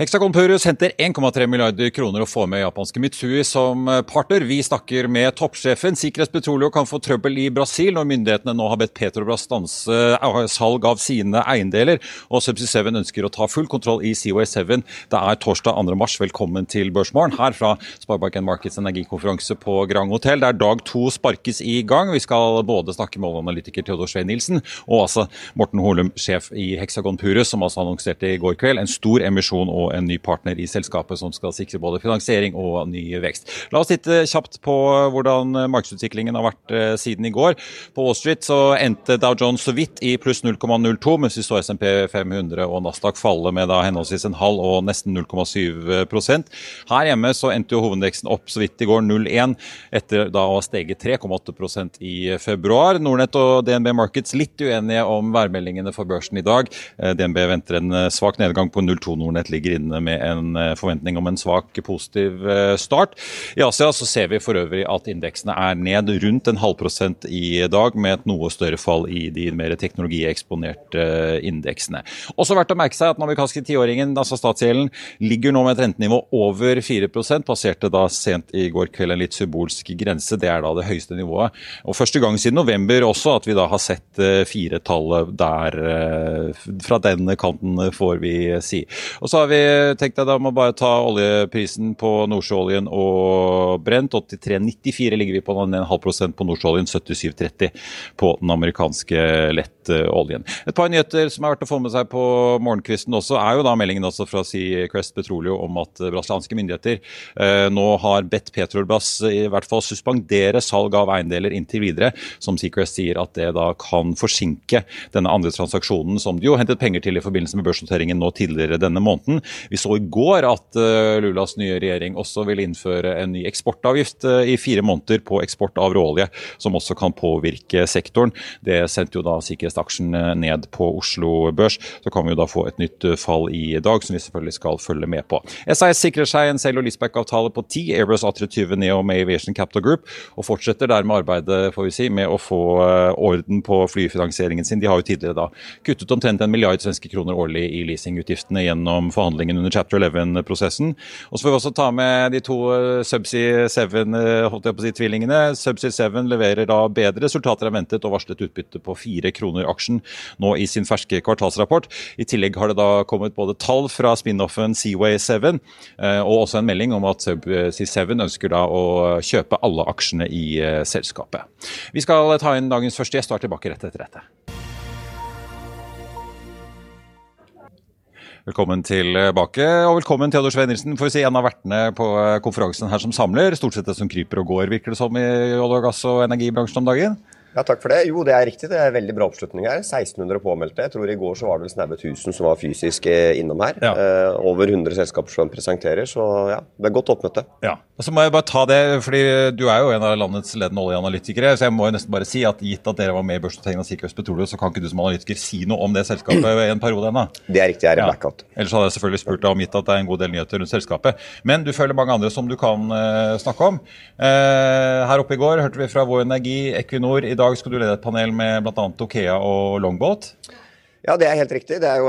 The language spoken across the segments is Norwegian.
Hexagon Purus henter 1,3 milliarder kroner å få med japanske Mitsui som partner. Vi snakker med toppsjefen. Sikkerhets Petroleum kan få trøbbel i Brasil når myndighetene nå har bedt Petrobras stanse eh, salg av sine eiendeler. Og Subsea 7 ønsker å ta full kontroll i Seaway 7. Det er torsdag 2. mars. Velkommen til Børsmorgen her fra Sparebank Markets energikonferanse på Grand Hotel, der dag to sparkes i gang. Vi skal både snakke med oljeanalytiker Theodor Svein Nilsen og altså Morten Holum, sjef i Hexagon Purus, som altså annonserte i går kveld en stor emisjon og en ny partner i selskapet som skal sikre både finansiering og ny vekst. La oss titte kjapt på hvordan markedsutviklingen har vært eh, siden i går. På Wall Street så endte Dow Jones så vidt i pluss 0,02, mens vi så SMP 500 og Nasdaq falle med da henholdsvis en halv og nesten 0,7% Her hjemme så endte jo hovedindeksen opp så vidt i går 0,1, etter da å ha steget 3,8% i februar. Nordnett og DNB Markets litt uenige om værmeldingene for børsen i dag. Eh, DNB venter en eh, svak nedgang på 0,2. Nordnett ligger inne med en eh, forventning om en svak positiv eh, start. I Asia så ser vi for øvrig at indeksene er ned rundt en halv prosent i dag, med et noe større fall i de mer teknologieksponerte eh, indeksene. Også verdt å merke seg at den amerikanske tiåringen, altså statsgjelden, ligger nå med et rentenivå over 4% passerte da sent i går kveld en litt symbolsk grense. Det er da det høyeste nivået. Og første gang siden november også at vi da har sett firetallet der fra den kanten, får vi si. Og så har vi tenk deg da må bare ta oljeprisen på nordsjøoljen og brent. 83,94 ligger vi på, en halv prosent på nordsjøoljen, 77,30 på den amerikanske lettoljen. Et par nyheter som er verdt å få med seg på morgenkvisten også, er jo da meldingen også fra Seacrest Petroleum om at brasilianske myndigheter eh, nå har bedt Petrobras i hvert fall suspendere salg av eiendeler inntil videre, som Seacrest sier at det da kan forsinke denne andre transaksjonen som de jo hentet penger til i forbindelse med børsnoteringen nå tidligere denne måneden. Vi så i går at uh, Lulas nye regjering også vil innføre en ny eksportavgift uh, i fire måneder på eksport av råolje, som også kan påvirke sektoren. Det sendte jo da sikkerhetsaksjen eh, ned på Oslo Børs. Så kan vi jo da få et nytt fall i dag, som vi selvfølgelig skal følge med på. SAS sikrer seg en sale- og leaseback-avtale på 10 Airbus A320 Neo med Aviation Capital Group, og fortsetter dermed arbeidet får vi si, med å få orden på flyfinansieringen sin. De har jo tidligere da kuttet omtrent en milliard svenske kroner årlig i leasingutgiftene gjennom forhandlingene under Chapter 11-prosessen. Og så får vi også ta med de to eh, Subsea 7-tvillingene. Eh, Subsea 7 leverer da bedre resultater enn ventet og varslet utbytte på fire kroner aksjen nå i sin ferske kvartalsrapport. I tillegg har det da kommet både tall fra spin-offen Seaway 7 eh, og også en melding om at Subsea 7 ønsker da å kjøpe alle aksjene i selskapet. Vi skal ta inn dagens første gjest og er tilbake rett etter dette. Velkommen tilbake, og velkommen Theodor Svein Nilsen, får vi si, en av vertene på konferansen her som samler. Stort sett det som kryper og går, virker det som i olje- og gass- og energibransjen om dagen? Ja, Takk for det. Jo, det er riktig. Det er veldig bra oppslutning her. 1600 påmeldte. Jeg tror I går så var det vel snaue 1000 som var fysisk eh, innom her. Ja. Eh, over 100 selskaper som presenterer, så ja, det er godt oppmøte. Ja, og så må jeg bare ta det, fordi Du er jo en av landets ledende oljeanalytikere, så jeg må jo nesten bare si at gitt at dere var med i børsnoteringen av Sikkerhets Petroleum, så kan ikke du som analytiker si noe om det selskapet i en periode ennå? Det er riktig, jeg er i ja. blackout. Ellers hadde jeg selvfølgelig spurt deg om gitt at det er en god del nyheter rundt selskapet. Men du følger mange andre som du kan uh, snakke om. Uh, her oppe i går hørte vi fra Vår Energi, Equinor. I dag skal du lede et panel med bl.a. Okea og Longboat? Ja, det er helt riktig. Det jo,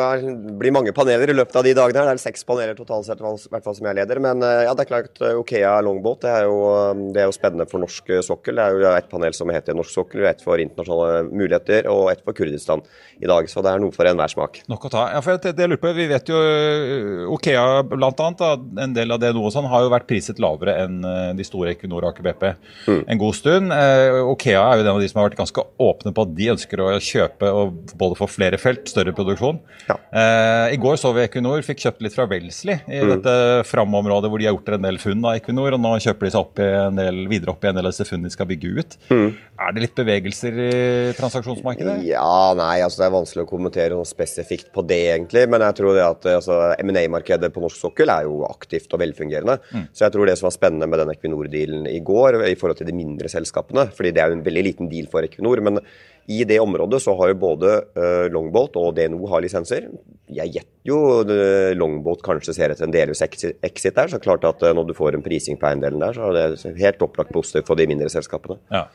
blir mange paneler i løpet av de dagene. Det er seks paneler totalt sett, hvert fall som jeg leder. Men eh, ja, det er klart eh, Okea longboat det er, jo, eh, det er jo spennende for norsk sokkel. Det er jo et panel som heter norsk sokkel, et for internasjonale muligheter og et for Kurdistan i dag. Så det er noe for enhver smak. Nok å ta. Ja, for det, det lurer på, Vi vet jo Okea bl.a. en del av det noe sånn, har jo vært priset lavere enn de store Equinor og Aker BP mm. en god stund. Okea er jo den av de som har vært ganske åpne på at de ønsker å kjøpe og både få flere felt større produksjon. Ja. Eh, I går så vi Equinor fikk kjøpt litt fra Wellesley i mm. dette Fram-området hvor de har gjort en del funn av Equinor. og Nå kjøper de seg opp del, videre opp i en del av disse funnene de skal bygge ut. Mm. Er det litt bevegelser i transaksjonsmarkedet? Ja, nei, altså det er vanskelig å kommentere noe spesifikt på det, egentlig. Men jeg tror det at altså, M&A-markedet på norsk sokkel er jo aktivt og velfungerende. Mm. Så jeg tror det som var spennende med den Equinor-dealen i går, i forhold til de mindre selskapene, fordi det er jo en veldig liten deal for Equinor. men i det området så har jo både uh, Longboat og DNO har lisenser. Jeg gjetter jo uh, Longboat kanskje ser etter en delvis exit der. Så klart at uh, når du får en prising på eiendelen der, så er det helt opplagt positivt for de mindre selskapene. Ja.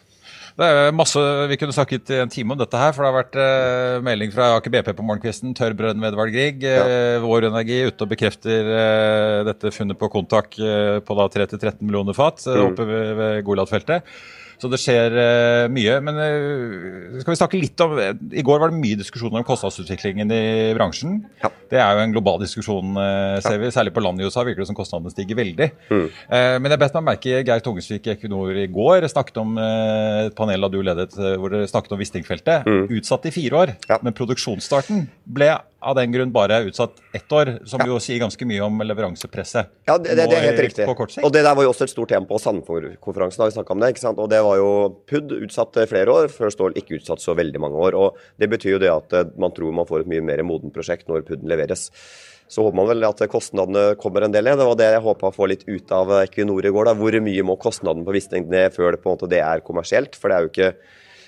Det er masse, Vi kunne snakket i en time om dette her, for det har vært eh, melding fra Aker BP på morgenkvisten. Tørr brønn ved Edvard Grieg. Ja. Eh, Vår Energi ute og bekrefter eh, dette funnet på Kontak på da 3-13 millioner fat mm. oppe ved, ved Goliat-feltet. Så det skjer uh, mye. Men uh, skal vi snakke litt om I går var det mye diskusjoner om kostnadsutviklingen i bransjen. Ja. Det er jo en global diskusjon, uh, ser vi. Særlig på land i USA virker det som kostnadene stiger veldig. Mm. men jeg bet meg merke Geir Tungesvik i Equinor i går snakket om et panel du ledet, hvor dere snakket om Wisting-feltet. Mm. Utsatt i fire år. Ja. Men produksjonsstarten ble av den grunn bare utsatt ett år, som ja. jo sier ganske mye om leveransepresset. Ja, det, det, det er helt riktig. Og det der var jo også et stort tema på Sandefjord-konferansen. da vi om det, ikke sant? Og det var jo PUD utsatt flere år, før Stål ikke utsatt så veldig mange år. og Det betyr jo det at eh, man tror man får et mye mer modent prosjekt når PUD-en leveres. Så håper man vel at kostnadene kommer en del ned. Det var det jeg håpa å få litt ut av Equinor i går. da. Hvor mye må kostnaden på Wisting ned før det på en måte det er kommersielt? For det er jo ikke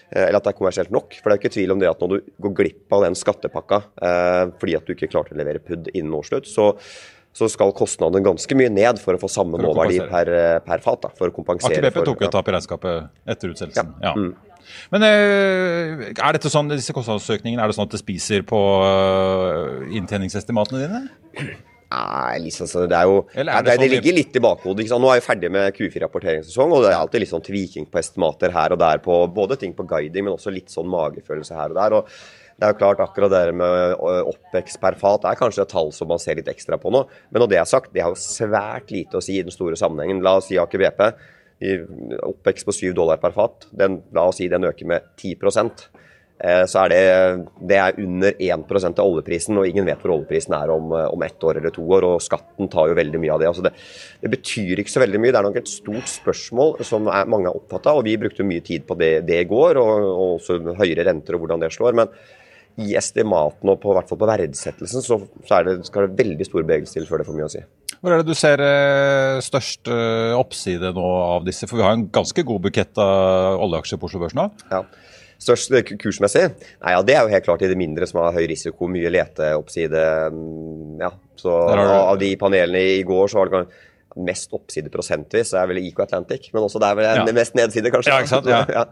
Eh, eller at det er kommersielt nok. For det er jo ikke tvil om det at når du går glipp av den skattepakka eh, fordi at du ikke klarte å levere PUD innen årsslutt, så, så skal kostnadene ganske mye ned for å få samme målverdi per, eh, per, fat. Da, for å kompensere. Aker BP tok et tap i regnskapet etter utsettelsen. Ja. ja. Mm. Men er dette sånn, disse kostnadsøkningene, er det sånn at det spiser på inntjeningsestimatene dine? Nei, liksom, det er jo er det, det, det, sånn ligger litt i bakhodet. Nå er jeg ferdig med Q4-rapporteringssesong, og det er alltid litt sånn tviking på estimater her og der på både ting på guiding, men også litt sånn magefølelse her og der. og det er jo klart Akkurat det med OPEX per fat er kanskje et tall som man ser litt ekstra på nå. Men når det er sagt, det har jo svært lite å si i den store sammenhengen. La oss si Aker BP. OPEX på 7 dollar per fat, den, la oss si den øker med 10 Eh, så er det, det er under 1% av oljeprisen, og ingen vet hvor oljeprisen er om, eh, om ett år eller to år. Og skatten tar jo veldig mye av det. Altså det, det, betyr ikke så veldig mye. Det er nok et stort spørsmål som er, mange er opptatt av. Og vi brukte mye tid på det, det i går, og, og, også høyere renter og hvordan det slår. Men i estimatene og på, hvert fall på verdsettelsen så, så det, skal det veldig stor bevegelse til før det får mye å si. Hvor er det du ser eh, størst oppside nå av disse? For vi har en ganske god bukett av oljeaksjer på Oslo Børs nå. Ja. Størst kursmessig? Nei, ja, Det er jo helt klart i det mindre som har høy risiko, mye leteoppside. Mm, ja, så Av de panelene i går så var det mest oppside prosentvis, så er vel IK Atlantic. Men også der er vel det mest nedside, kanskje. Ja, ikke sant? Ja. ja.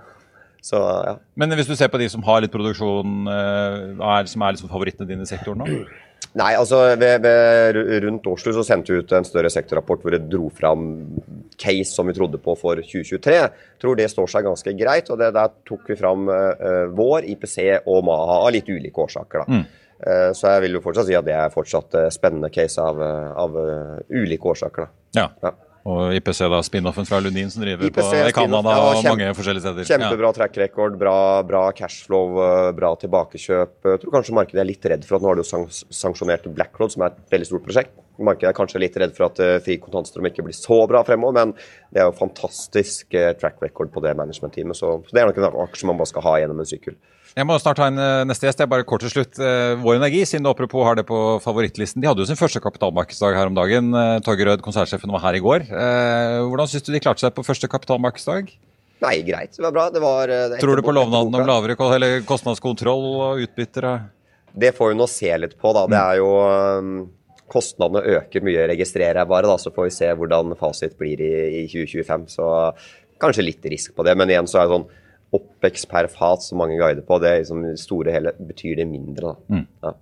Så, ja. Men hvis du ser på de som har litt produksjon, hva er, som er liksom favorittene dine i sektoren nå? Nei, altså ved, ved, Rundt Oslo så sendte vi ut en større sektorrapport hvor det dro fram case som vi trodde på for 2023. Jeg tror det står seg ganske greit. og det, Der tok vi fram uh, vår, IPC og Maha av litt ulike årsaker. da. Mm. Uh, så jeg vil jo fortsatt si at det er fortsatt uh, spennende case av, av ulike årsaker. da. Ja. ja. Og IPC, da, spin-offen fra Lundin som driver IPC, på Canada ja, og mange forskjellige steder. Kjempebra track record, bra, bra cashflow, eh, bra tilbakekjøp. Jeg tror kanskje markedet er litt redd for at nå har du sanksjonert Blackroad, som er et veldig stort prosjekt. Markedet er kanskje litt redd for at uh, fri kontantstrøm ikke blir så bra fremover, men det er jo fantastisk uh, track record på det management-teamet. Så, så, det er nok en aksje man bare skal ha gjennom en sykkel. Jeg må snart ta en uh, neste gjest. Jeg bare kort til slutt. Uh, Vår Energi, siden du apropos har det på favorittlisten, de hadde jo sin første kapitalmarkedsdag her om dagen. Uh, Torgeir Rød, konsernsjefen, var her i går. hvordan syns du de klarte seg på første kapitalmarkedsdag? Nei, greit. Det var bra. Det var, det Tror du på lovnaden om lavere kostnadskontroll og utbytter? Det får vi nå se litt på, da. Det er jo um, Kostnadene øker mye, registrerer jeg bare. da, Så får vi se hvordan fasit blir i, i 2025. Så kanskje litt risk på det. Men igjen så er det sånn oppvekst per fat som mange guider på, det liksom, store hele betyr det mindre. da. Mm. Ja.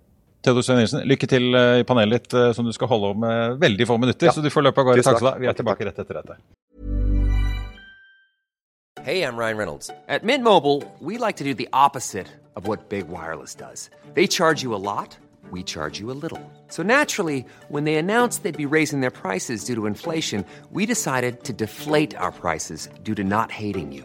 Theodor Svein Nilsen, lykke til i panelet ditt, som du skal holde om veldig få minutter. Ja. Så du får løpe av gårde. Takk skal du ha. Vi er tilbake rett etter dette. Hey, I'm Ryan Reynolds. At Mint Mobile, we like to do the opposite of what Big Wireless does. They charge you a lot, we charge you a little. So naturally, when they announced they'd be raising their prices due to inflation, we decided to deflate our prices due to not hating you.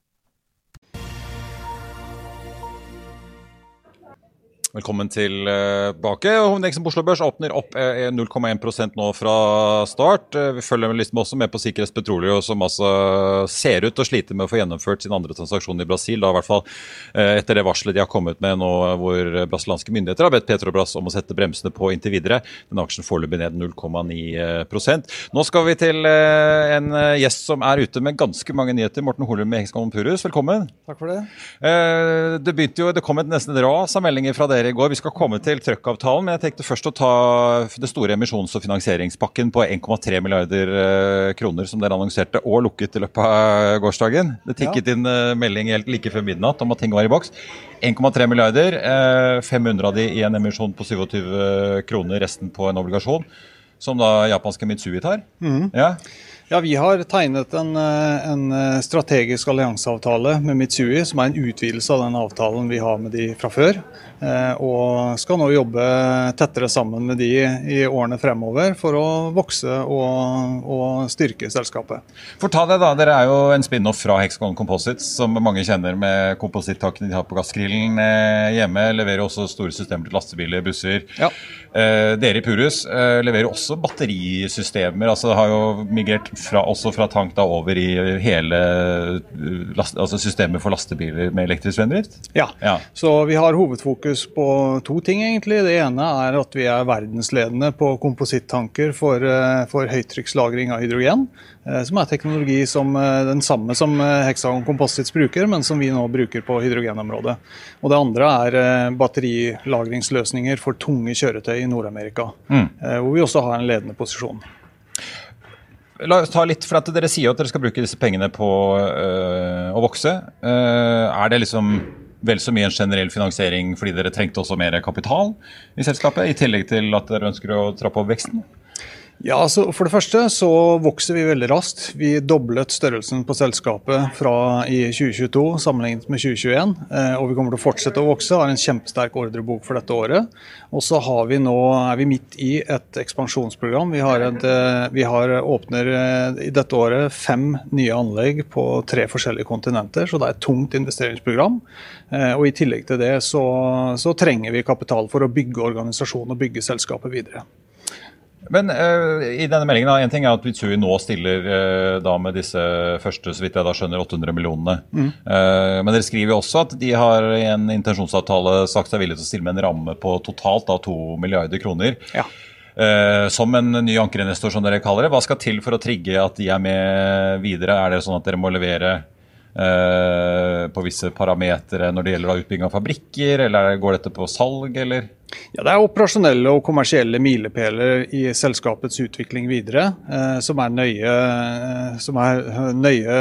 Velkommen tilbake. Hovedindeksen på Oslo Børs åpner opp 0,1 eh, nå fra start. Eh, vi følger liksom også med på Sikkerhets Petroleum, som altså ser ut til å slite med å få gjennomført sin andre transaksjon i Brasil. Da, i hvert fall eh, etter det varselet de har kommet med nå, hvor brasilianske myndigheter har bedt Petrobras om å sette bremsene på inntil videre. Den aksjen foreløpig ned 0,9% Nå skal vi til en gjest som er ute med ganske mange nyheter. Morten Holum i Hexagon Purus, velkommen. Takk for det. Det jo, det kom et nesten ras av meldinger fra dere dere i går. Vi skal komme til trøkkavtalen, men jeg tenkte først å ta det store emisjons- og finansieringspakken på 1,3 milliarder eh, kroner som dere annonserte og lukket i løpet av gårsdagen. Det tikket ja. inn eh, melding helt like før midnatt om at ting var i boks. 1,3 milliarder, 500 eh, av de i en emisjon på 27 kroner, resten på en obligasjon, som da japanske Mitsui tar. Mm. Ja. Ja, Vi har tegnet en, en, strategisk allianseavtale med Mitsui, som er en utvidelse av den avtalen vi har med de fra før. Eh, og skal nå jobbe tettere sammen med de i årene fremover for å vokse og, og styrke selskapet. For ta det da, Dere er jo en spin-off fra Hexagon Composites, som mange kjenner med komposittakene de har på gassgrillen eh, hjemme. Leverer også store systemer til lastebiler, busser. Ja. Eh, dere i Purus leverer også batterisystemer. altså Har jo migrert fra, også fra tank da over i hele last, altså systemet for lastebiler med elektrisk fremdrift? Ja. ja, så vi har hovedfokus fokus på to ting, egentlig. Det ene er at vi er verdensledende på komposittanker for, eh, for høytrykkslagring av hydrogen. Eh, som er teknologi som eh, den samme som Hexagon Composites bruker, men som vi nå bruker på hydrogenområdet. Og det andre er batterilagringsløsninger for tunge kjøretøy i Nord-Amerika. Mm. Hvor vi også har en ledende posisjon. La oss ta litt, for at Dere sier at dere skal bruke disse pengene på øh, å vokse. Uh, er det liksom vel så mye en generell finansiering fordi dere trengte også mer kapital i selskapet, i tillegg til at dere ønsker å trappe opp veksten? Ja, altså For det første så vokser vi veldig raskt. Vi doblet størrelsen på selskapet fra i 2022 sammenlignet med 2021. Eh, og vi kommer til å fortsette å vokse. Har en kjempesterk ordrebok for dette året. Og så har vi nå, er vi midt i et ekspansjonsprogram. Vi, har et, eh, vi har åpner eh, i dette året fem nye anlegg på tre forskjellige kontinenter. Så det er et tungt investeringsprogram. Og i tillegg til det så, så trenger vi kapital for å bygge organisasjonen og bygge selskapet videre. Men uh, i denne meldingen, da, en ting er at Mitsui nå stiller uh, da med disse første så vidt jeg da skjønner, 800 millionene. Mm. Uh, men dere skriver jo også at de har i en intensjonsavtale sagt seg villige til å stille med en ramme på totalt da 2 milliarder kroner. Ja. som en ny ankerinvestor, som dere kaller det. Hva skal til for å trigge at de er med videre? Er det sånn at dere må levere eh, på visse parametere når det gjelder utbygging av fabrikker, eller går dette på salg, eller? Ja, Det er operasjonelle og kommersielle milepæler i selskapets utvikling videre, eh, som, er nøye, eh, som, er nøye,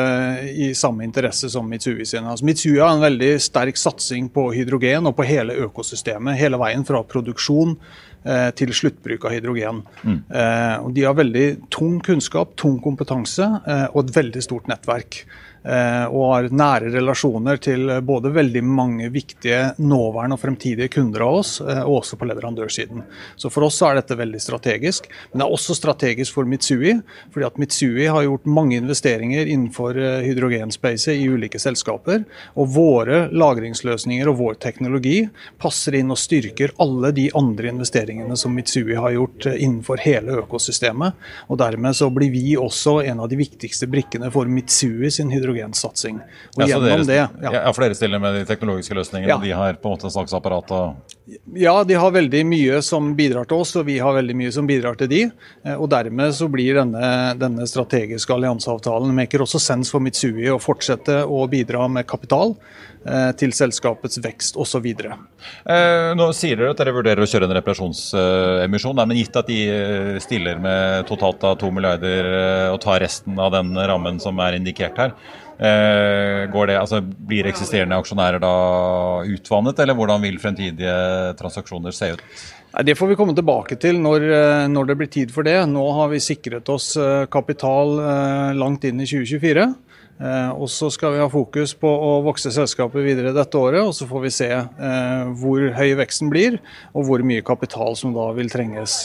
i samme interesse som Mitsui sin. Altså, Mitsui har en veldig sterk satsing på hydrogen og på hele økosystemet, hele veien fra produksjon eh, til sluttbruk av hydrogen. Mm. Eh, de har veldig tung kunnskap, tung kompetanse eh, og et veldig stort nettverk. Eh, og har nære relasjoner til både veldig mange viktige nåværende og fremtidige kunder av oss, eh, og også på leverandørsiden. Så For oss er dette veldig strategisk. Men det er også strategisk for Mitsui, fordi at Mitsui har gjort mange investeringer innenfor eh, hydrogenspacet i ulike selskaper. Og våre lagringsløsninger og vår teknologi passer inn og styrker alle de andre investeringene som Mitsui har gjort innenfor hele økosystemet. Og dermed så blir vi også en av de viktigste brikkene for Mitsui sin hydrogen hydrogensatsing. Og ja, gjennom det, ja. For dere stiller med de teknologiske løsningene, og de har på en måte salgsapparat? Og... Ja, de har veldig mye som bidrar til oss, og vi har veldig mye som bidrar til de. Eh, og Dermed så blir denne, denne strategiske allianseavtalen maker også sens for Mitsui å fortsette å bidra med kapital eh, til selskapets vekst osv. Eh, nå sier dere at dere vurderer å kjøre en reparasjonsemisjon, men gitt at de eh, stiller med totalt av 2 milliarder og tar resten av den rammen som er indikert her, Eh, det, altså, blir eksisterende aksjonærer da utvannet, eller hvordan vil fremtidige transaksjoner se ut? Det får vi komme tilbake til når, eh, når, det blir tid for det. Nå har vi sikret oss eh, kapital langt inn i 2024. Og så skal vi ha fokus på å vokse selskapet videre dette året. Og så får vi se hvor høy veksten blir, og hvor mye kapital som da vil trenges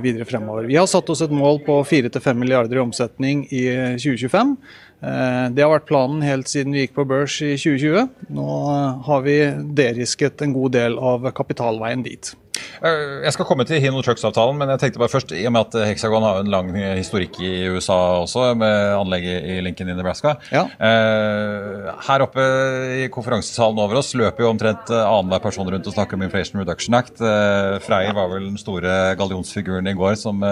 videre fremover. Vi har satt oss et mål på 4-5 milliarder i omsetning i 2025. Eh, det har vært planen helt siden vi gikk på børs i 2020. Nå har vi derisket en god del av kapitalveien dit. Eh, jeg skal komme til Hino Trucks-avtalen, men jeg tenkte bare først, i og med at Hexagon har en lang historikk i USA også, med anlegget i Lincoln i Nebraska. Ja. Eh, her oppe i konferansesalen over oss løper jo omtrent annenhver person rundt og snakker om Inflation Reduction Act. Freyr var vel den store gallionsfiguren i går som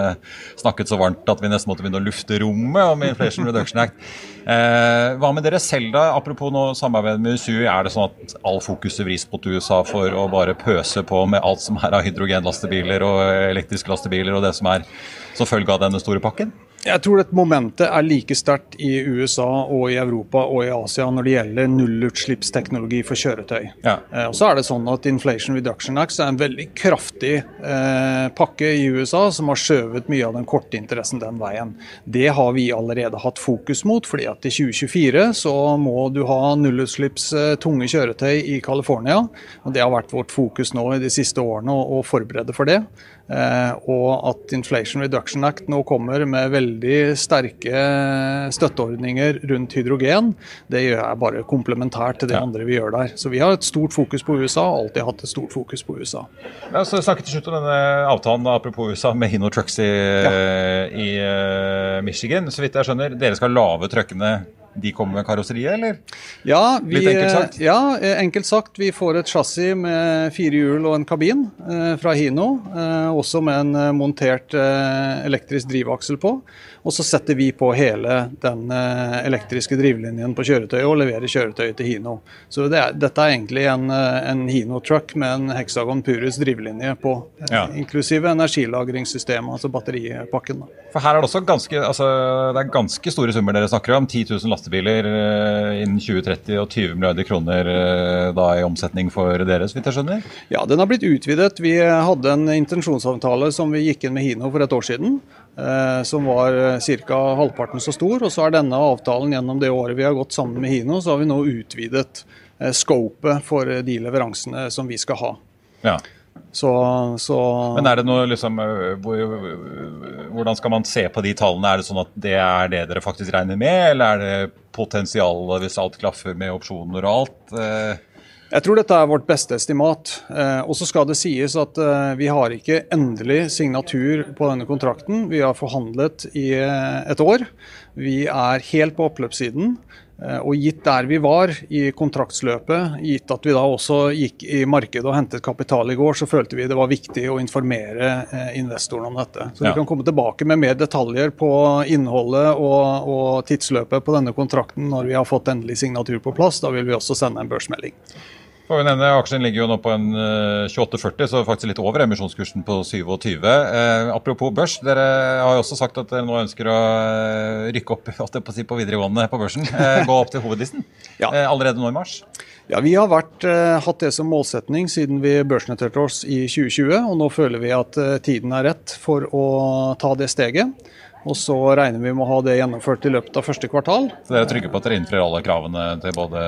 snakket så varmt at vi nesten måtte begynne å lufte rommet om Inflation Reduction Act. Eh, hva med dere selv, da? Apropos nå samarbeid med USU. Er det sånn at all fokuset vris mot USA for å bare pøse på med alt som er av hydrogenlastebiler og elektriske lastebiler og det som er som følge av denne store pakken? Jeg tror dette momentet er like sterkt i USA og i Europa og i Asia når det gjelder nullutslippsteknologi for kjøretøy. Ja. Eh, og så er det sånn at Inflation Reduction Act er en veldig kraftig eh, pakke i USA som har skjøvet mye av den korte interessen den veien. Det har vi allerede hatt fokus mot, fordi at i 2024 så må du ha nullutslipps eh, tunge kjøretøy i California. og Det har vært vårt fokus nå i de siste årene å forberede for det. Eh, og at Inflation Reduction Act nå kommer med veldig sterke støtteordninger rundt hydrogen, det gjør jeg bare komplementært til det ja. andre vi gjør der. Så vi har et stort fokus på USA, og alltid hatt et stort fokus på USA. Ja, så snakket til slutt om denne avtalen apropos USA med Hino Trucks i, ja. i uh, Michigan. Så vidt jeg skjønner, dere skal lave truckene de kommer med karosseriet, eller? Ja, vi, Litt enkelt sagt? Ja, enkelt sagt. Vi får et chassis med fire hjul og en kabin eh, fra Hino. Eh, også med en eh, montert eh, elektrisk drivaksel på. Og så setter vi på hele den eh, elektriske drivlinjen på kjøretøyet og leverer kjøretøyet til Hino. Så det er, dette er egentlig en, eh, en Hino-truck med en Hexagon Purus drivlinje på, ja. inklusive energilagringssystemet, altså batteripakken. For her er det også ganske, altså, det er ganske store summer dere snakker om. 10 000 lastebiler eh, innen 2030 og 20 milliarder kroner da i omsetning for dere, så vidt jeg skjønner? Ja, den har blitt utvidet. Vi hadde en intensjonsavtale som vi gikk inn med Hino for et år siden. Eh, som var eh, ca. halvparten så stor. Og så er denne avtalen gjennom det året vi har gått sammen med Hino, så har vi nå utvidet eh, scopet for de leveransene som vi skal ha. Ja. Så, så Men er det noe liksom Hvordan skal man se på de tallene? Er det sånn at det er det dere faktisk regner med, eller er det potensial hvis alt klaffer med opsjoner og alt? Jeg tror dette er vårt beste estimat. Eh, og så skal det sies at eh, vi har ikke endelig signatur på denne kontrakten. Vi har forhandlet i eh, et år. Vi er helt på oppløpssiden. Og gitt der vi var i kontraktsløpet, gitt at vi da også gikk i markedet og hentet kapital i går, så følte vi det var viktig å informere investorene om dette. Så ja. vi kan komme tilbake med mer detaljer på innholdet og, og tidsløpet på denne kontrakten når vi har fått endelig signatur på plass. Da vil vi også sende en børsmelding. Får vi nevne, Aksjen ligger jo nå på en 28,40, så faktisk litt over emisjonskursen på 27. Eh, apropos børs, dere har jo også sagt at dere nå ønsker å rykke opp på, si, på videregående på børsen. Eh, gå opp til hovedlisten ja. eh, allerede nå i mars. Ja, Vi har vært, eh, hatt det som målsetning siden vi børsnoterte oss i 2020. og Nå føler vi at tiden er rett for å ta det steget. Og så regner vi med å ha det gjennomført i løpet av første kvartal. Så dere er trygge på at dere innfrir alle kravene til både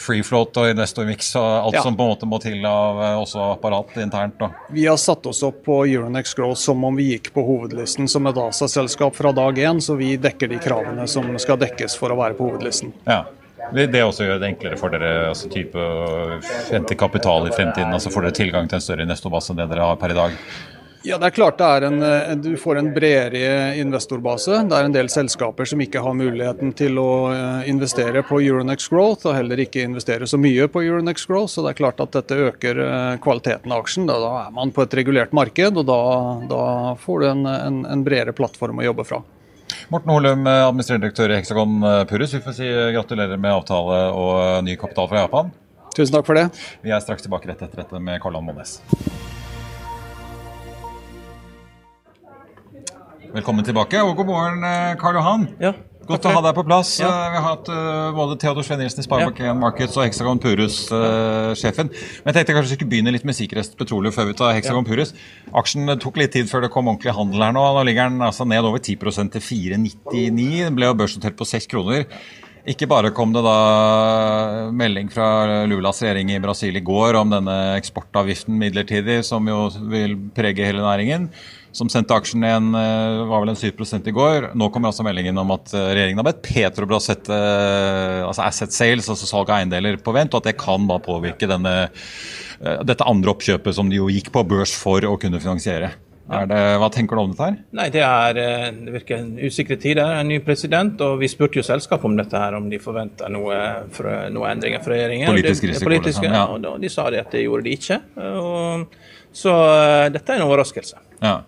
free float og investor mix og alt ja. som på en måte må til av eh, også apparat internt? Da. Vi har satt oss opp på Euronex Growth som om vi gikk på hovedlisten som et ASA-selskap fra dag én, så vi dekker de kravene som skal dekkes for å være på hovedlisten. Ja. Det også gjør det enklere for dere altså type hente kapital i fremtiden? altså Får dere tilgang til en større investorbase enn det dere har per i dag? Ja, det er klart det er en, eh, Du får en bredere investorbase. Det er en del selskaper som ikke har muligheten til å eh, investere på Euronex Growth, og heller ikke investere så mye på Euronex Growth. Så det er klart at dette øker eh, kvaliteten av aksjen. Da, er man på et regulert marked, og da, da får du en, en, en, bredere plattform å jobbe fra. Morten Holum, administrerende direktør i Hexagon Purus. Vi får si gratulerer med avtale og ny kapital fra Japan. Tusen takk for det. Vi er straks tilbake rett etter dette med Karl-Ann Månes. Velkommen tilbake, og god morgen, eh, Karl Johan. Ja, Godt å ha deg på plass. Ja. Eh, vi har hatt uh, både Theodor Sven Nilsen i Sparebank1 ja. Markets og Hexagon Purus-sjefen. Uh, Men jeg tenkte kanskje vi skulle begynne litt med Sikkerhet Petroleum før vi tar Hexagon ja. Purus. Aksjen tok litt tid før det kom ordentlig handel her nå. Nå ligger den altså ned over 10 til 4,99. Den ble jo børsnotert på 6 kroner. Ikke bare kom det da melding fra Lulas regjering i Brasil i går om denne eksportavgiften midlertidig, som jo vil prege hele næringen som sendte aksjen igjen, eh, var vel en 7 i går. Nå kommer altså meldingen om at eh, regjeringen har bedt Petrobras sette eh, altså asset sales, altså salg av eiendeler, på vent, og at det kan da påvirke denne, dette andre oppkjøpet som de jo gikk på børs for å kunne finansiere. Det, hva tenker du om dette her? Nei, Det er, det virker en usikre tider. En ny president. og Vi spurte jo selskapet om dette, her, om de forventa noe, noe endringer fra regjeringen. Politisk risiko. Politiske, liksom. ja. og De sa det at det gjorde de ikke. Og, så dette er en overraskelse. Ja.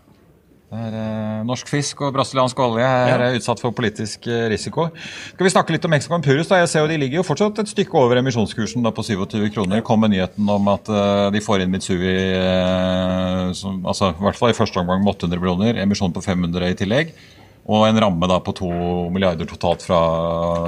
Er, eh, norsk fisk og brasiliansk olje er ja. utsatt for politisk eh, risiko. Skal vi snakke litt om Mexico Purus? Da? Jeg ser jo De ligger jo fortsatt et stykke over emisjonskursen da, på 27 kroner. Kom med nyheten om at uh, de får inn Mitsui uh, som, altså, i hvert fall i første omgang med 800 millioner, emisjon på 500 i tillegg. Og en ramme da på 2 milliarder totalt fra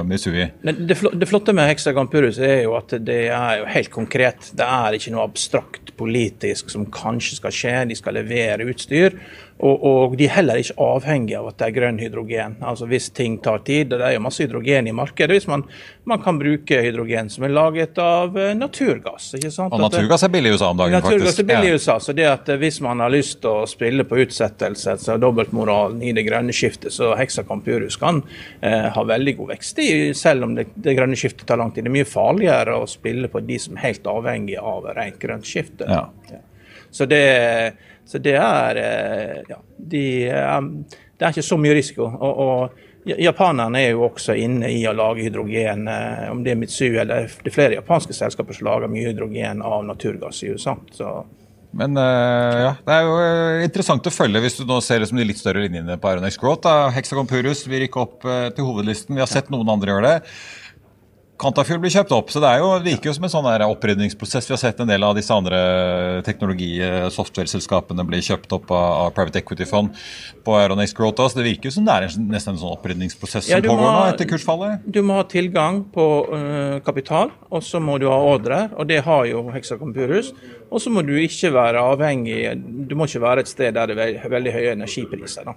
Mitsui. Det, det flotte med Hexagon Purus er jo at det er jo helt konkret. Det er ikke noe abstrakt politisk som kanskje skal skje. De skal levere utstyr. Og, og, de er heller ikke avhengig av at det er grønn hydrogen. Altså Hvis ting tar tid, det er jo masse hydrogen i markedet, hvis man, man kan bruke hydrogen som er laget av uh, naturgass. ikke sant? Og naturgass er billig i USA om dagen, naturgass faktisk. er billig i USA, så det at uh, Hvis man har lyst til å spille på utsettelse, så dobbeltmoralen i det grønne skiftet, så Hexacon Purus kan eh, ha veldig god vekst, i, selv om det, det, grønne skiftet tar lang tid. Det er mye farligere å spille på de som er helt avhengig av rent grønt skifte. Ja. Ja. Så det så det er, eh, ja, de, det er ikke så mye risiko. Og, og, Japanerne er jo også inne i å lage hydrogen, eh, om det er Mitsui eller det er flere japanske selskaper som lager mye hydrogen av naturgass i USA. Så. Men uh, ja, det er jo interessant å følge hvis du nå ser det som de litt større linjene på Aeronex Growth. Hexagon Purus vil rykke opp uh, til hovedlisten. Vi har sett noen andre gjøre det. Quantafuel blir kjøpt opp, så det, er jo, det virker jo som en sånn opprydningsprosess. Vi har sett en del av disse andre teknologi-software-selskapene bli kjøpt opp av, av private equity-fond på Aeronex Growth. Så det virker jo som det er nesten en sånn opprydningsprosess ja, som pågår må, nå etter kursfallet. Du må ha tilgang på uh, kapital, og så må du ha ordrer, og det har jo Hexacom Purus. Og så må du ikke være avhengig Du må ikke være et sted der det er veldig høye energipriser.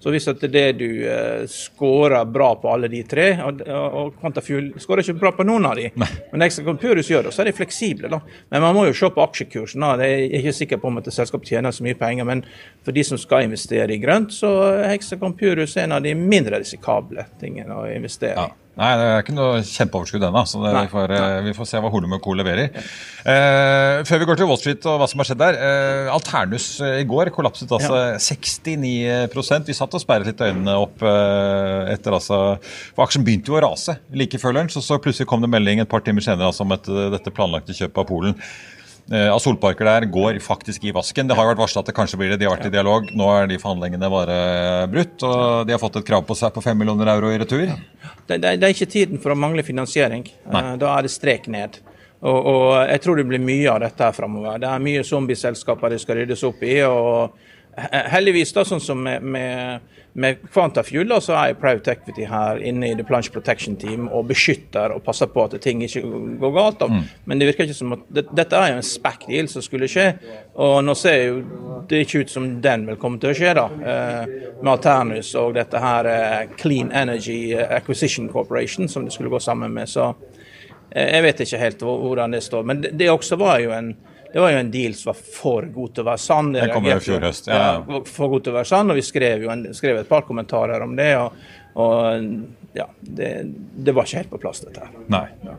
Så hvis det er det du uh, scorer bra på alle de tre, og, og Quantafuel skårer ikke bra på noen av de. Nei. Men Extra Purus gjør det, så er de fleksible. da. Men man må jo se på aksjekursen. da. Jeg er ikke sikker på om et selskapet tjener så mye penger, men for de som skal investere i grønt, så er Extra Purus en av de mindre risikable tingene å investere i. Ja. Nei, det er ikke noe kjempeoverskudd ennå. Så det, vi, får, eh, vi, får, se hva Holum Co. leverer. Eh, før vi går til Wall Street og hva som har skjedd der. Eh, Alternus eh, i går kollapset altså ja. 69% Vi satt og sperret litt øynene opp eh, etter altså For aksjen begynte jo å rase like før lunsj, og så plutselig kom det melding et par timer senere altså, om et, dette planlagte kjøpet av Polen. Eh, av solparker der går faktisk i vasken. Det har vært varsla at det kanskje blir det. De har vært i dialog. Nå er de forhandlingene bare brutt, og de har fått et krav på seg på 5 millioner euro i retur. Det, det, det er ikke tiden for å mangle finansiering. Nei. Eh, da er det strek ned. Og, og, jeg tror det blir mye av dette her framover. Det er mye zombieselskaper det skal ryddes opp i. og Heldigvis, da, sånn som med, med med Quantafuel da, så er Private Equity her inne i The Plunge Protection Team og beskytter og passer på at ting ikke går galt. Mm. Men det virker ikke som at det, dette er jo en SPAC-deal som skulle skje. Og nå ser jo det ikke ut som den vil komme til å skje, da. Eh, med Alternus og dette her eh, Clean Energy Acquisition Corporation som det skulle gå sammen med. Så eh, jeg vet ikke helt hvordan det står. Men det, det også var jo en det var jo en deal som var for god til å være sann. Den kom i fjor høst. Ja. ja. For god til å være sann, og vi skrev jo en, skrev et par kommentarer om det. og, og ja, det, det, var ikke helt på plass, dette her. Nei. Ja.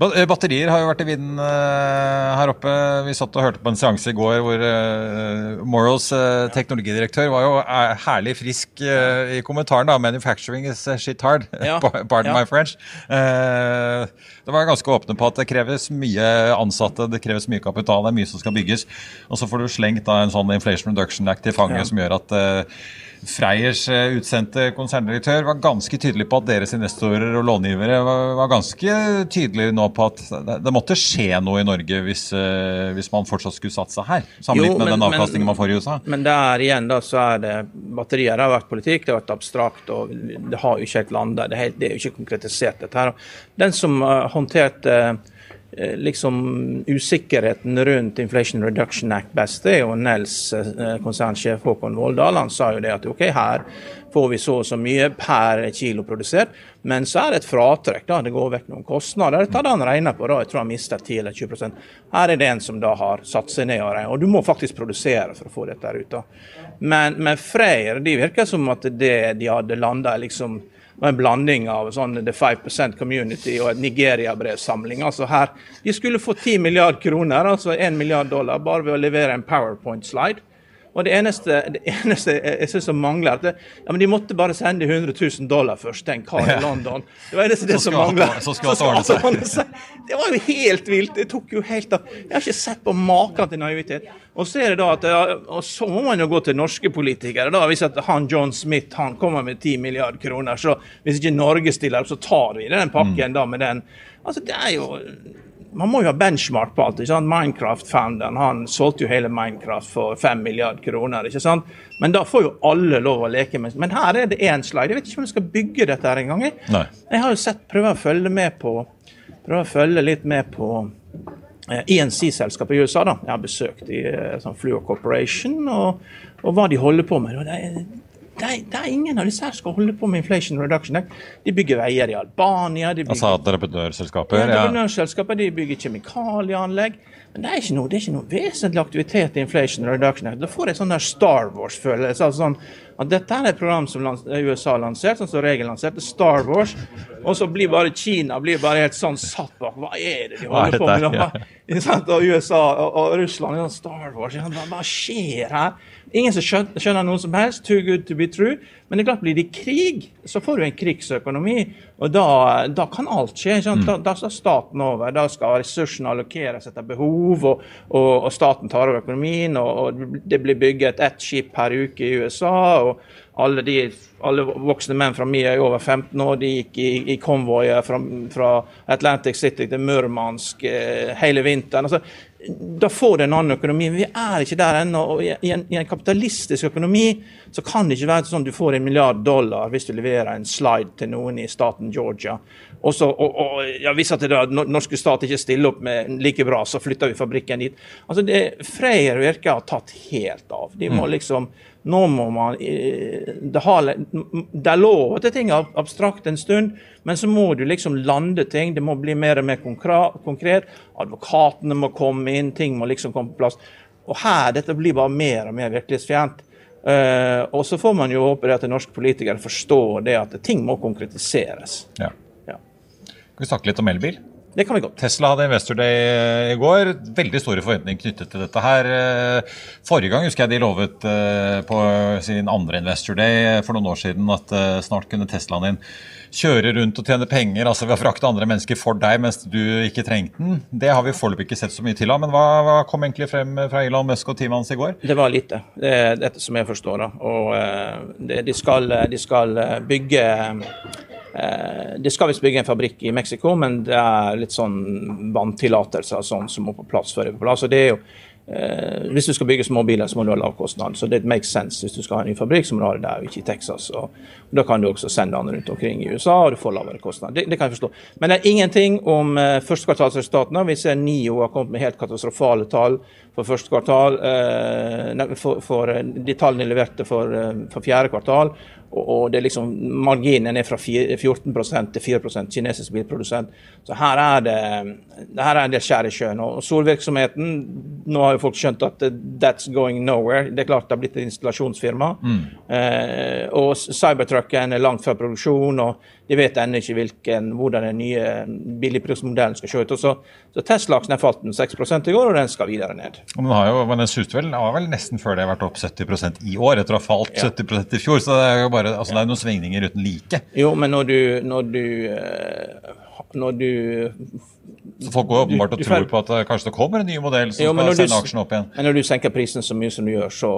Eh, batterier har jo vært i vinden uh, her oppe. Vi satt og hørte på en seanse i går hvor uh, Morals teknologidirektør var jo herlig frisk i kommentaren. da, 'Manufacturing is shit hard'. Ja. Pardon ja. my French. det var ganske åpne på at det kreves mye ansatte, det kreves mye kapital, det er mye som skal bygges. Og så får du slengt da en sånn Inflation Reduction Act i fanget som gjør at Freyers eh, utsendte konserndirektør var ganske tydelig på at deres investorer og långivere var, var ganske tydelige nå på at det, måtte skje noe i Norge hvis, eh, hvis man fortsatt skulle satse her, sammenlignet med den avkastningen man får i USA. Men der igjen da, så er det batterier har vært politikk, det har vært abstrakt, og det har jo ikke helt landa. Det, det, er jo ikke konkretisert, dette her. Den som uh, håndterte Eh, liksom usikkerheten rundt Inflation Reduction Act best, det er jo Nels eh, konsernsjef Håkon Voldal. Han sa jo det at ok, her får vi så og så mye per kilo produsert, men så er det et fratrekk. da, Det går vekk noen kostnader. Det hadde han regna på, da, jeg tror han mista 10 eller 20 Her er det en som da har satt seg ned og regnet. Og du må faktisk produsere for å få dette ut. da. Men, men Freyr de virker som at det de hadde landa liksom en blanding av sånn The 5% Community og Nigeria-brevsamling. Altså her, De skulle få 10 milliard kroner, altså 1 milliard dollar, bare ved å levere en powerpoint-slide. Og det eneste, det eneste jeg synes som mangler, at det, ja, men de måtte bare sende 100 000 dollar først til en kar i London. Det var eneste det som mangler. Så skal alt ordne seg. Det var jo helt vilt. Det tok jo helt av. Jeg har ikke sett på maken til naivitet. Og så er det da at, og så må man jo gå til norske politikere. da, Hvis at han John Smith han kommer med 10 milliarder kroner, så hvis ikke Norge stiller opp, så tar vi den pakken mm. da med den. Altså, det er jo man må jo ha benchmark på alt. ikke sant? Minecraft-founderen han solgte jo hele Minecraft for 5 milliarder kroner. ikke sant? Men da får jo alle lov å leke med Men her er det én slide. Jeg vet ikke om jeg skal bygge dette her engang. Jeg. jeg har jo sett, prøver å følge med på prøver å følge litt med på eh, INC-selskapet i USA. da. Jeg har besøkt i eh, sånn Fluor Corporation og, og, hva de holder på med. Det er, det, er ingen av disse her skal holde på med inflation reduction. De bygger veier i Albania. De bygger, altså entreprenørselskaper? Ja, entreprenørselskaper, de bygger kjemikalieanlegg. Men det er ikke noe, det er ikke noe vesentlig aktivitet i inflation reduction. Da får jeg sånn der Star Wars-følelse. Altså sånn, at dette er et program som USA lanserte, som Regel lanserte, Star Wars. Og så blir bare Kina blir bare helt sånn satt bak. Hva er det de holder på med? Ja. Og USA og, og Russland og Star Wars. Hva skjer her? Ingen som skjønner noe som helst. Too good to be true. Men det er klart, blir det krig, så får du en krigsøkonomi. Og da, da kan alt skje. Mm. Da, da, skal staten over. Da skal ressursene allokeres etter behov, og, og, og staten tar over økonomien. Og, og, det blir bygget ett skip per uke i USA. og alle, de, alle voksne menn fra mi er over 15 år. De gikk i, i konvoier fra, fra, Atlantic City til Murmansk eh, hele vinteren. Altså, da får du en annen økonomi. Men vi er ikke der ennå. og i en, I en, kapitalistisk økonomi så kan det ikke være sånn at du får en milliard dollar hvis du leverer en slide til noen i staten Georgia. Og, så, og, og ja, Hvis at det da, norske stat ikke stiller opp med like bra, så flytter vi fabrikken dit. Altså det, Freyr virker å ha tatt helt av. De må mm. liksom nå må man Det, har, det er lov at ting er abstrakt en stund, men så må du liksom lande ting. Det må bli mer og mer konkret. Advokatene må komme inn, ting må liksom komme på plass. Og her, dette blir bare mer og mer virkelighetsfjernt. Uh, og så får man jo håpe at norske politikere forstår det at ting må konkretiseres. Ja. Skal vi snakke litt om elbil? Det kan vi godt. Tesla hadde Investor Day eh, i går. Veldig store forventninger knyttet til dette her. Eh, forrige gang husker jeg de lovet eh, på sin andre Investor Day for noen år siden at snart kunne Teslaen din kjøre rundt og tjene penger, altså ved å frakte andre mennesker for deg mens du ikke trengte den. Det har vi foreløpig ikke sett så mye til av. Men hva, hva, kom egentlig frem fra Elon Musk og teamet hans i går? Det var lite. Det er dette som jeg forstår. da. Og de skal, de skal bygge det skal visst bygge en fabrikk i Mexico, men det er litt sånn vanntillatelser sånn som må på plass før det er på plass. Så det er jo Eh, hvis du skal bygge småbiler, så må du ha lav kostnad. Så det makes sense. Hvis du skal ha en ny fabrikk, så må du ha det der, og ikke i Texas. Og, og Da kan du også sende den rundt omkring i USA, og du får lavere kostnad. Det, det, kan jeg forstå. Men det er ingenting om eh, førstekvartalsresultatene. Vi ser NIO har kommet med helt katastrofale tall for første kvartal. Eh, for, for, eh, de tallene leverte for, eh, for fjerde kvartal. Og, det er liksom, Marginen er fra 14% til 4% kinesisk bilprodusent. Så her er det, her er det skjær i sjøen. Og solvirksomheten Nå har jo folk skjønt at that's going nowhere. Det er klart det har blitt et installasjonsfirma. Mm. Eh, og Cybertrucken er langt fra produksjon. og de vet ennå ikke hvilken, hvordan den nye billigprismodellen skal se ut. Så, så Tesla-aksen har falt 6 i går, og den skal videre ned. Og den har jo, men den suste vel, har vel nesten før det vært opp 70% i år, etter å ha falt ja. 70% i fjor. Så det er jo bare, altså, det er noen svingninger uten like. Jo, men når du, når du, eh, når du så Folk går åpenbart og tror på at det kanskje det kommer en ny modell som jo, skal sende aksjen opp igjen. Men når du senker prisen så mye som du gjør, så,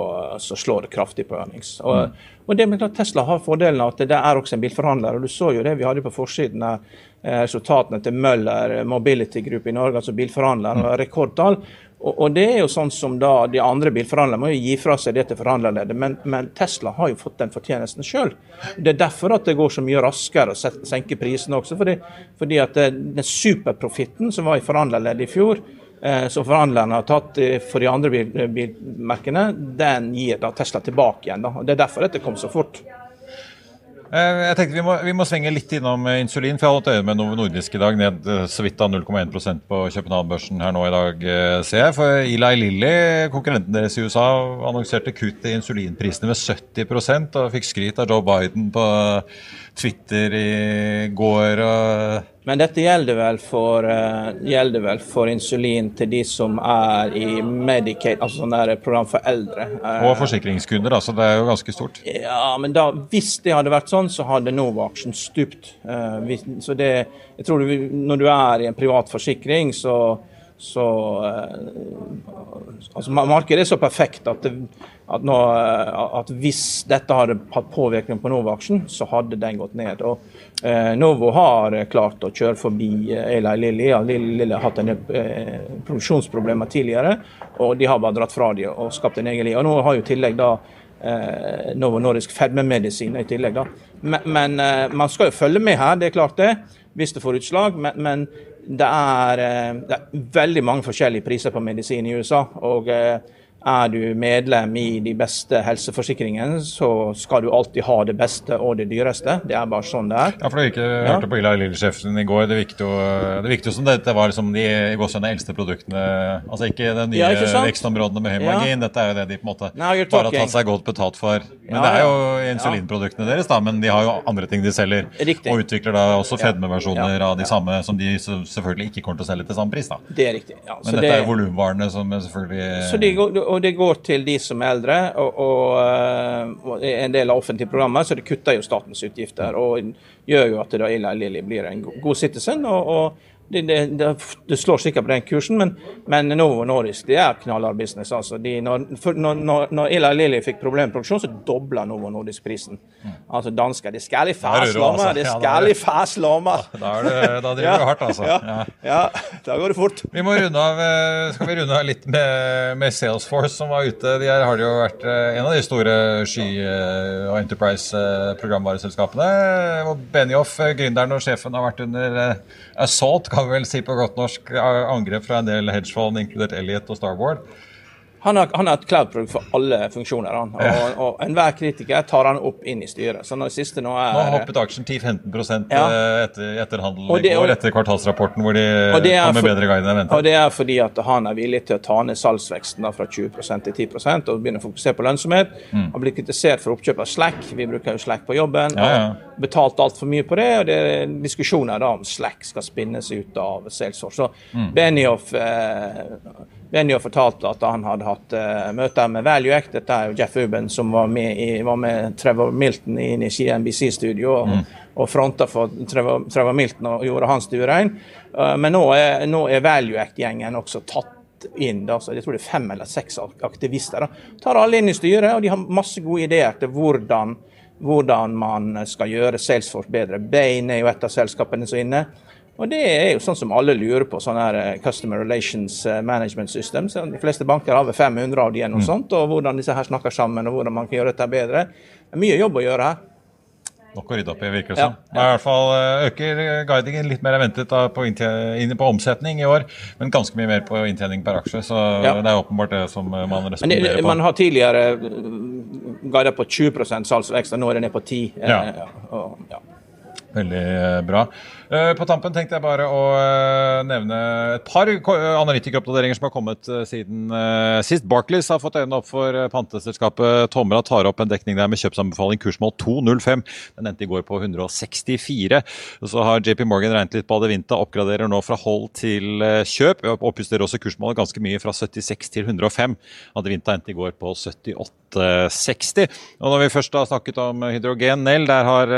så slår det kraftig på earnings. Og, mm. og det med at Tesla har fordelen av at det er også en bilforhandler. og Du så jo det vi hadde på forsiden eh, resultatene til Møller Mobility Group i Norge, altså bilforhandler, mm. rekordtall. Og, det er jo sånn som da de andre bilforhandlerne må jo gi fra seg det til forhandlerleddet, men, men, Tesla har jo fått den fortjenesten sjøl. Det er derfor at det går så mye raskere å senke prisene også. Fordi, fordi at det, den superprofitten som var i forhandlerleddet i fjor, eh, som forhandlerne har tatt for de andre bil, bilmerkene, den gir da Tesla tilbake igjen. Da. Og Det er derfor dette kom så fort. Eh, jeg tenkte vi må, vi må, svinge litt innom eh, insulin. for Jeg har holdt øye med Novo Nordisk i dag, ned eh, så vidt av 0,1% på København-børsen her nå i dag, ser jeg. For Eli Lilly, konkurrenten deres i USA, annonserte kutt i insulinprisene med 70% og fikk skryt av Joe Biden på Twitter i går. og men dette gjelder vel, for, uh, gjelder vel for insulin til de som er i Medicaid, altså sånn program for eldre. Uh, og forsikringskunder, altså. Det er jo ganske stort. Ja, men da, hvis det hadde vært sånn, så hadde Novaction stupt. Hvis, så det, jeg tror du, Når du er i en privat forsikring, så, så altså Markedet er så perfekt at, det, at, nå, at, hvis dette hadde hatt påvirkning på Novo-aksjen, så hadde den gått ned. og Eh, Novo har eh, klart å kjøre forbi eh, Eli Lilly. Ja, Lilly har hatt en eh, produksjonsproblemer tidligere, og de har bare dratt fra dem og skapt en egen liv. Og nå har jo tillegg da eh, Novo Nordisk fedmemedisin i tillegg. da. Men, men eh, man skal jo følge med her, det er klart det, hvis det får utslag. Men, men det, er, det, er, veldig mange forskjellige priser på medisin i USA. og er du medlem i de beste helseforsikringene, så skal du alltid ha det beste og det dyreste. Det er bare sånn det er. Ja, for du ikke ja. hørte på Ila Lille-sjefen i går. Det virket jo, det virket jo som dette var liksom de i gåsene eldste produktene. Altså ikke de nye ja, vekstområdene med høy margin. Ja. Dette er jo det de på en måte Now bare har tatt seg godt betalt for. Men det er jo insulinproduktene deres, da. Men de har jo andre ting de selger. Riktig. Og utvikler da også fedmeversjoner av de samme som de selvfølgelig ikke kommer til å selge til samme pris. da. Det er riktig. Men dette det... er volumvarene som selvfølgelig Så de går, og det går til de som er eldre, og, og, eh, en del av offentlige programmer, så det kutter jo statens utgifter. Og gjør jo at Eli Lilly blir en god citizen. og, og det, det, det, slår sikkert på den kursen, men, men Novo Nordisk det er knallhard business. altså. De, når, når, når Eli Lilly fikk produksjon, så dobla Novo Nordisk prisen. Altså dansker De skal i fæslomma! De skal i fæslomma! Da, driver du hardt, altså. Ja, ja, da går det fort. Vi må runde av, eh, skal vi runde av litt med, med Salesforce, som var ute. De her har jo vært eh, en av de store sky- eh, og Enterprise-programvareselskapene. Benioff, gründeren og sjefen, har vært under assault kan vi vel si på godt norsk, angrep fra en del hedgefond, inkludert Elliot og Starboard. Han har, han har et cloud-produkt for alle funksjoner. Han. Og, og, enhver kritiker tar han opp inn i styret. Så nå siste nå er Nå hoppet aksjen 10-15 ja. etter, etter handel i går, etter kvartalsrapporten hvor de kom med bedre guide enn ventet. Og det er fordi at han er villig til å ta ned salgsveksten da, fra 20 til 10 og begynne å fokusere på lønnsomhet. Mm. Han blir kritisert for oppkjøp av Slack. Vi bruker jo Slack på jobben. Ja, ja. og Betalt altfor mye på det. og det er diskusjoner da om Slack skal spinnes ut av Salesforce. Så mm. Benioff eh, Benioff fortalte at han hadde hatt uh, møter med Value Act. Dette er jo Jeff Uben som var med, i, var med Trevor Milton inn i NBC-studio og, mm. og fronta for Trevor, Trevor, Milton og gjorde hans stuerein. Uh, men nå er, nå er Value Act-gjengen også tatt inn. Da, så jeg tror det er fem eller seks aktivister. Da. Tar alle inn i styret, og de har masse gode ideer til hvordan, hvordan man skal gjøre Salesforce bedre. Bain er jo et av selskapene som er inne. Og Det er jo sånn som alle lurer på, sånn her eh, Customer Relations eh, Management System. Så de fleste banker har over 500 av de eller noe mm. sånt, og hvordan disse her snakker sammen og hvordan man kan gjøre dette bedre. Det er mye jobb å gjøre her. Nok å rydde opp i, virker det som. Ja, ja. I hvert fall eh, øker guidingen litt mer enn ventet på, på, omsetning i år, men ganske mye mer på inntjening per aksje. Så ja. det er åpenbart det som man responderer på. Man har tidligere guidet på 20 salgsvekst, og nå er det ned på 10 ja. Og, ja. Veldig bra. Eh, på tampen tenkte jeg bare å eh, nevne et par analytikeroppdateringer som har kommet eh, siden sist. Barclays har fått øynene opp for panteselskapet Tomra tar opp en dekning der med kjøpsanbefaling kursmål 2,05. Den endte i går på 164. Og så har JP Morgan regnet litt på Adevinta, oppgraderer nå fra hold til kjøp. Oppjusterer også kursmålet ganske mye, fra 76 til 105. Adevinta endte i går på 78. 60. Og når vi først har snakket om hydrogen, Nell, der har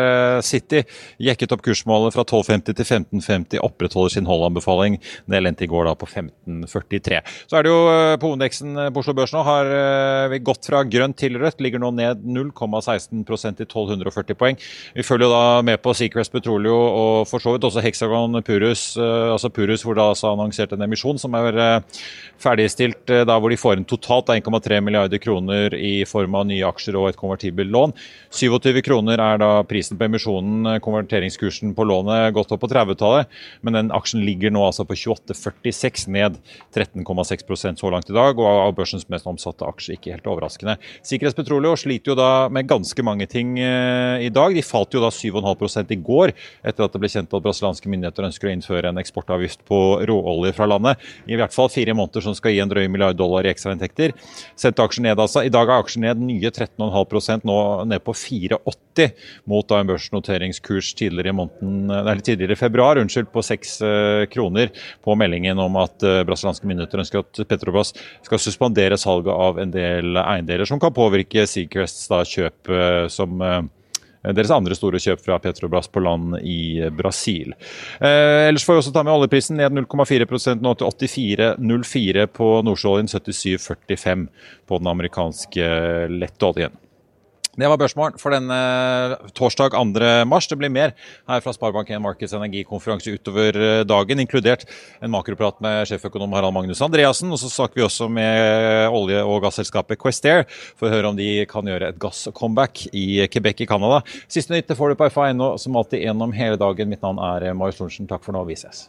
City jekket opp kursmålet fra 12,50 til 15,50 opprettholder sin holdanbefaling. Det endte i går da på 15,43. Så er det jo eh, på Ondeksen eh, på Oslo Børs nå har eh, vi gått fra grønt til rødt. Ligger nå ned 0,16% til 1240 poeng. Vi følger da med på Seacrest Petroleo og for så vidt også Hexagon Purus, altså Purus hvor det altså annonsert en emisjon som er ferdigstilt da hvor de får inn totalt 1,3 milliarder kroner i form av nye aksjer og et konvertibelt lån. 27 kroner er da prisen på emisjonen. Konverteringskursen på lånet gått opp på 30-tallet, men den aksjen ligger nå altså på 28,46, ned 13,6% så langt i dag. Og av børsens mest omsatte aksjer, ikke helt overraskende. Sikkerhets Petroleum sliter jo da med ganske mange ting eh, i dag. De falt jo da 7,5 i går, etter at det ble kjent at brasilianske myndigheter ønsker å innføre en eksportavgift på råolje fra landet. I hvert fall fire måneder som skal gi en drøy milliard dollar i ekstrainntekter. Sendte aksjen ned altså. I dag er aksjen ned nye 13,5% nå ned på 4,80 mot da en børsnoteringskurs tidligere i, måneden, eller tidligere i februar unnskyld, på 6 eh, kroner på meldingen om at uh, brasilianske myndigheter ønsker at Petrobras skal suspendere salget av en del eiendeler som kan påvirke Seacrests kjøp uh, som deres andre store kjøp fra Petrobras på land i Brasil. Eh, ellers får vi også ta med oljeprisen ned 0,4 nå til 84,04 på nordsjøoljen, 77,45 på den amerikanske lettoljen. Det var børsmålen for denne torsdag 2. mars. Det blir mer her fra Sparebank1 Markets energikonferanse utover eh, dagen, inkludert en makroprat med sjeføkonom Harald Magnus Andreassen. Og så snakker vi også med olje- og gasselskapet Questair for å høre om de kan gjøre et gass-comeback i Quebec i Canada. Siste nytt får du på FA.no som alltid gjennom hele dagen. Mitt navn er Marius Thorensen. Takk for nå. Vi ses.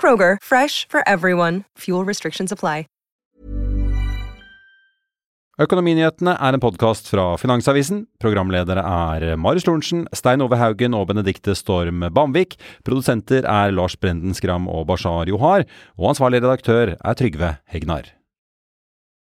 Kroger, fresh for everyone. Fuel restrictions apply. Økonominyhetene er en podkast fra Finansavisen. Programledere er Marius Lorentzen, Stein Ove Haugen og Benedikte Storm Bamvik. Produsenter er Lars Brenden Skram og Bashar Johar. Og ansvarlig redaktør er Trygve Hegnar.